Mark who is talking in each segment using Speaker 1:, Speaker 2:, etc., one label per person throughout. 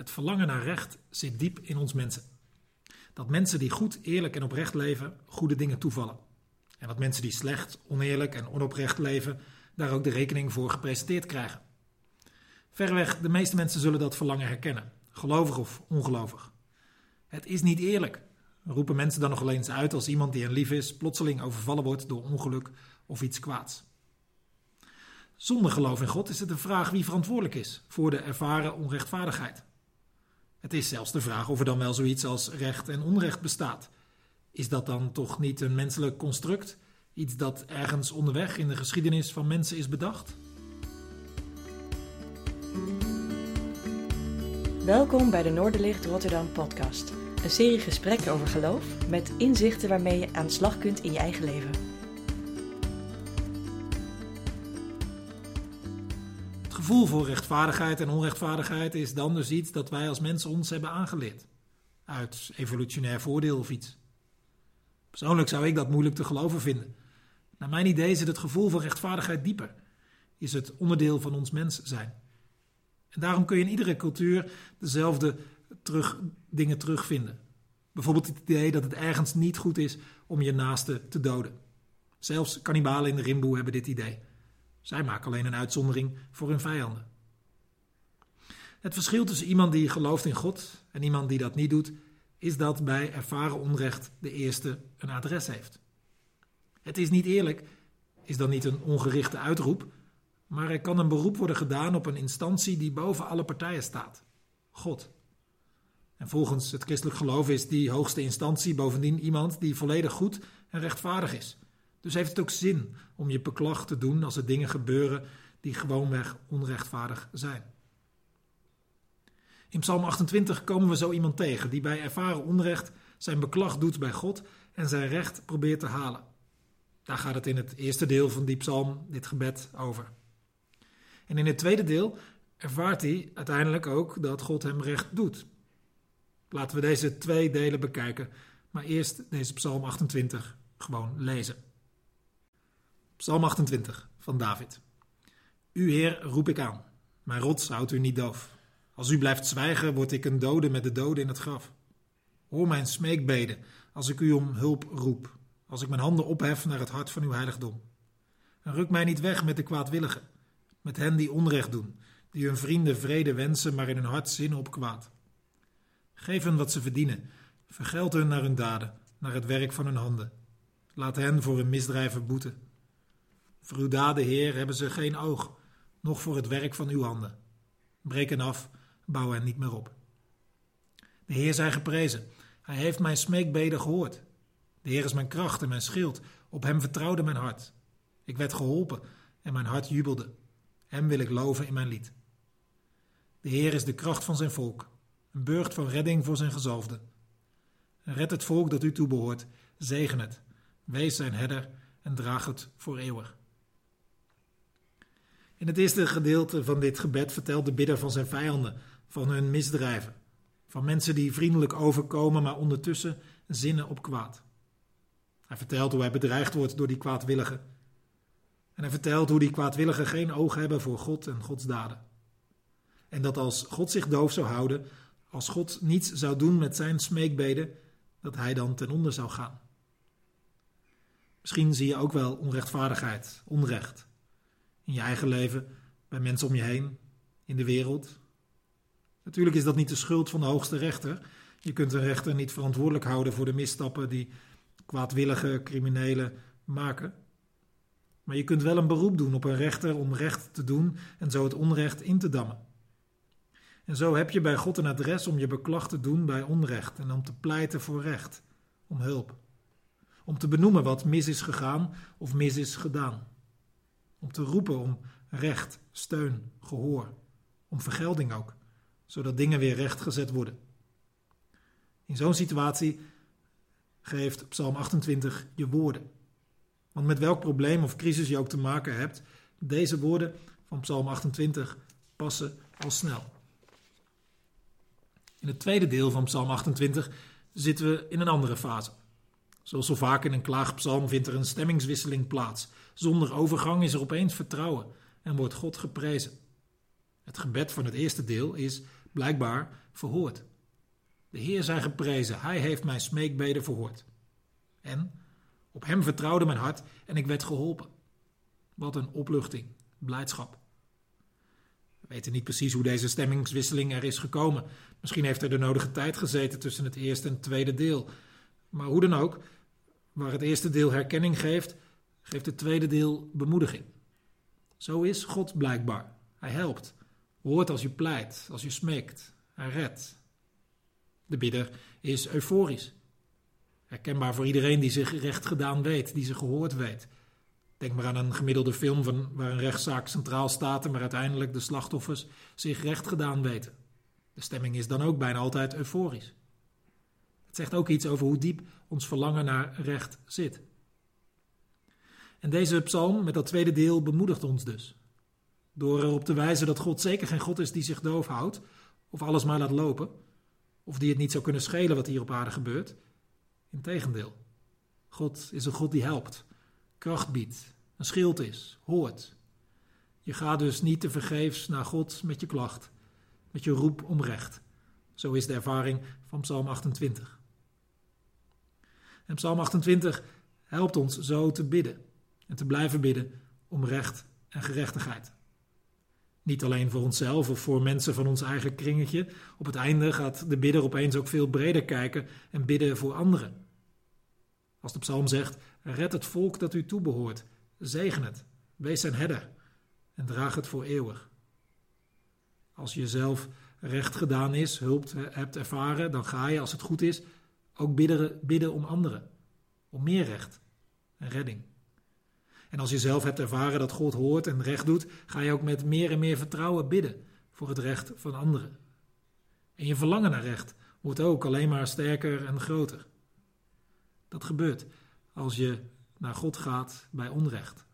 Speaker 1: Het verlangen naar recht zit diep in ons mensen. Dat mensen die goed, eerlijk en oprecht leven, goede dingen toevallen. En dat mensen die slecht, oneerlijk en onoprecht leven, daar ook de rekening voor gepresenteerd krijgen. Verreweg, de meeste mensen zullen dat verlangen herkennen, gelovig of ongelovig. Het is niet eerlijk, roepen mensen dan nog wel eens uit als iemand die hen lief is plotseling overvallen wordt door ongeluk of iets kwaads. Zonder geloof in God is het de vraag wie verantwoordelijk is voor de ervaren onrechtvaardigheid. Het is zelfs de vraag of er dan wel zoiets als recht en onrecht bestaat. Is dat dan toch niet een menselijk construct? Iets dat ergens onderweg in de geschiedenis van mensen is bedacht?
Speaker 2: Welkom bij de Noorderlicht Rotterdam podcast. Een serie gesprekken over geloof met inzichten waarmee je aan de slag kunt in je eigen leven.
Speaker 1: Gevoel voor rechtvaardigheid en onrechtvaardigheid is dan dus iets dat wij als mensen ons hebben aangeleerd. Uit evolutionair voordeel of iets. Persoonlijk zou ik dat moeilijk te geloven vinden. Naar mijn idee zit het gevoel voor rechtvaardigheid dieper. Is het onderdeel van ons mens zijn. En daarom kun je in iedere cultuur dezelfde terug, dingen terugvinden. Bijvoorbeeld het idee dat het ergens niet goed is om je naaste te doden. Zelfs kannibalen in de Rimboe hebben dit idee. Zij maken alleen een uitzondering voor hun vijanden. Het verschil tussen iemand die gelooft in God en iemand die dat niet doet, is dat bij ervaren onrecht de eerste een adres heeft. Het is niet eerlijk, is dan niet een ongerichte uitroep, maar er kan een beroep worden gedaan op een instantie die boven alle partijen staat: God. En volgens het christelijk geloof is die hoogste instantie bovendien iemand die volledig goed en rechtvaardig is. Dus heeft het ook zin om je beklag te doen als er dingen gebeuren die gewoonweg onrechtvaardig zijn. In Psalm 28 komen we zo iemand tegen die bij ervaren onrecht zijn beklag doet bij God en zijn recht probeert te halen. Daar gaat het in het eerste deel van die psalm, dit gebed, over. En in het tweede deel ervaart hij uiteindelijk ook dat God hem recht doet. Laten we deze twee delen bekijken, maar eerst deze psalm 28 gewoon lezen. Psalm 28 van David. U Heer roep ik aan, mijn rots houdt u niet doof. Als u blijft zwijgen, word ik een dode met de doden in het graf. Hoor mijn smeekbeden als ik u om hulp roep, als ik mijn handen ophef naar het hart van uw heiligdom. En ruk mij niet weg met de kwaadwilligen, met hen die onrecht doen, die hun vrienden vrede wensen, maar in hun hart zinnen op kwaad. Geef hen wat ze verdienen, vergeld hun naar hun daden, naar het werk van hun handen. Laat hen voor hun misdrijven boeten. Voor uw daden, Heer, hebben ze geen oog, noch voor het werk van uw handen. Breek hen af bouw hen niet meer op. De Heer zij geprezen. Hij heeft mijn smeekbeden gehoord. De Heer is mijn kracht en mijn schild. Op hem vertrouwde mijn hart. Ik werd geholpen en mijn hart jubelde. Hem wil ik loven in mijn lied. De Heer is de kracht van zijn volk, een burcht van redding voor zijn gezalfde. Red het volk dat u toebehoort, zegen het, wees zijn herder en draag het voor eeuwig. In het eerste gedeelte van dit gebed vertelt de bidder van zijn vijanden van hun misdrijven. Van mensen die vriendelijk overkomen, maar ondertussen zinnen op kwaad. Hij vertelt hoe hij bedreigd wordt door die kwaadwilligen. En hij vertelt hoe die kwaadwilligen geen oog hebben voor God en Gods daden. En dat als God zich doof zou houden, als God niets zou doen met zijn smeekbeden, dat hij dan ten onder zou gaan. Misschien zie je ook wel onrechtvaardigheid, onrecht. In je eigen leven, bij mensen om je heen, in de wereld, Natuurlijk is dat niet de schuld van de hoogste rechter. Je kunt een rechter niet verantwoordelijk houden voor de misstappen die kwaadwillige criminelen maken. Maar je kunt wel een beroep doen op een rechter om recht te doen en zo het onrecht in te dammen. En zo heb je bij God een adres om je beklag te doen bij onrecht en om te pleiten voor recht, om hulp. Om te benoemen wat mis is gegaan of mis is gedaan. Om te roepen om recht, steun, gehoor, om vergelding ook zodat dingen weer rechtgezet worden. In zo'n situatie geeft Psalm 28 je woorden. Want met welk probleem of crisis je ook te maken hebt, deze woorden van Psalm 28 passen al snel. In het tweede deel van Psalm 28 zitten we in een andere fase. Zoals zo vaak in een klaagpsalm vindt er een stemmingswisseling plaats. Zonder overgang is er opeens vertrouwen en wordt God geprezen. Het gebed van het eerste deel is blijkbaar verhoord. De Heer zij geprezen, Hij heeft mijn smeekbeden verhoord. En op Hem vertrouwde mijn hart en ik werd geholpen. Wat een opluchting, blijdschap. We weten niet precies hoe deze stemmingswisseling er is gekomen. Misschien heeft er de nodige tijd gezeten tussen het eerste en tweede deel. Maar hoe dan ook, waar het eerste deel herkenning geeft, geeft het tweede deel bemoediging. Zo is God blijkbaar. Hij helpt, hoort als je pleit, als je smeekt. Hij redt. De bidder is euforisch. Herkenbaar voor iedereen die zich recht gedaan weet, die zich gehoord weet. Denk maar aan een gemiddelde film van, waar een rechtszaak centraal staat, maar uiteindelijk de slachtoffers zich recht gedaan weten. De stemming is dan ook bijna altijd euforisch. Het zegt ook iets over hoe diep ons verlangen naar recht zit. En deze psalm met dat tweede deel bemoedigt ons dus. Door erop te wijzen dat God zeker geen God is die zich doof houdt, of alles maar laat lopen, of die het niet zou kunnen schelen wat hier op aarde gebeurt. Integendeel, God is een God die helpt, kracht biedt, een schild is, hoort. Je gaat dus niet te vergeefs naar God met je klacht, met je roep om recht. Zo is de ervaring van Psalm 28. En Psalm 28 helpt ons zo te bidden en te blijven bidden om recht en gerechtigheid. Niet alleen voor onszelf of voor mensen van ons eigen kringetje. Op het einde gaat de bidder opeens ook veel breder kijken en bidden voor anderen. Als de psalm zegt: Red het volk dat u toebehoort, zegen het, wees zijn herder en draag het voor eeuwig. Als je zelf recht gedaan is, hulp hebt ervaren, dan ga je, als het goed is, ook bidden, bidden om anderen, om meer recht en redding. En als je zelf hebt ervaren dat God hoort en recht doet, ga je ook met meer en meer vertrouwen bidden voor het recht van anderen. En je verlangen naar recht wordt ook alleen maar sterker en groter. Dat gebeurt als je naar God gaat bij onrecht.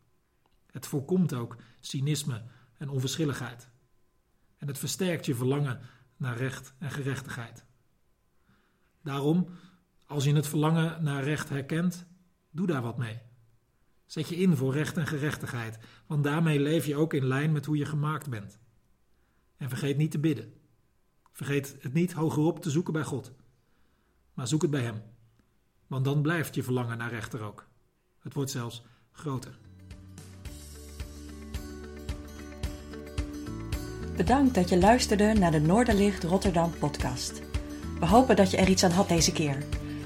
Speaker 1: Het voorkomt ook cynisme en onverschilligheid. En het versterkt je verlangen naar recht en gerechtigheid. Daarom, als je het verlangen naar recht herkent, doe daar wat mee. Zet je in voor recht en gerechtigheid, want daarmee leef je ook in lijn met hoe je gemaakt bent. En vergeet niet te bidden. Vergeet het niet hogerop te zoeken bij God, maar zoek het bij Hem. Want dan blijft je verlangen naar rechter ook. Het wordt zelfs groter.
Speaker 2: Bedankt dat je luisterde naar de Noorderlicht Rotterdam podcast. We hopen dat je er iets aan had deze keer.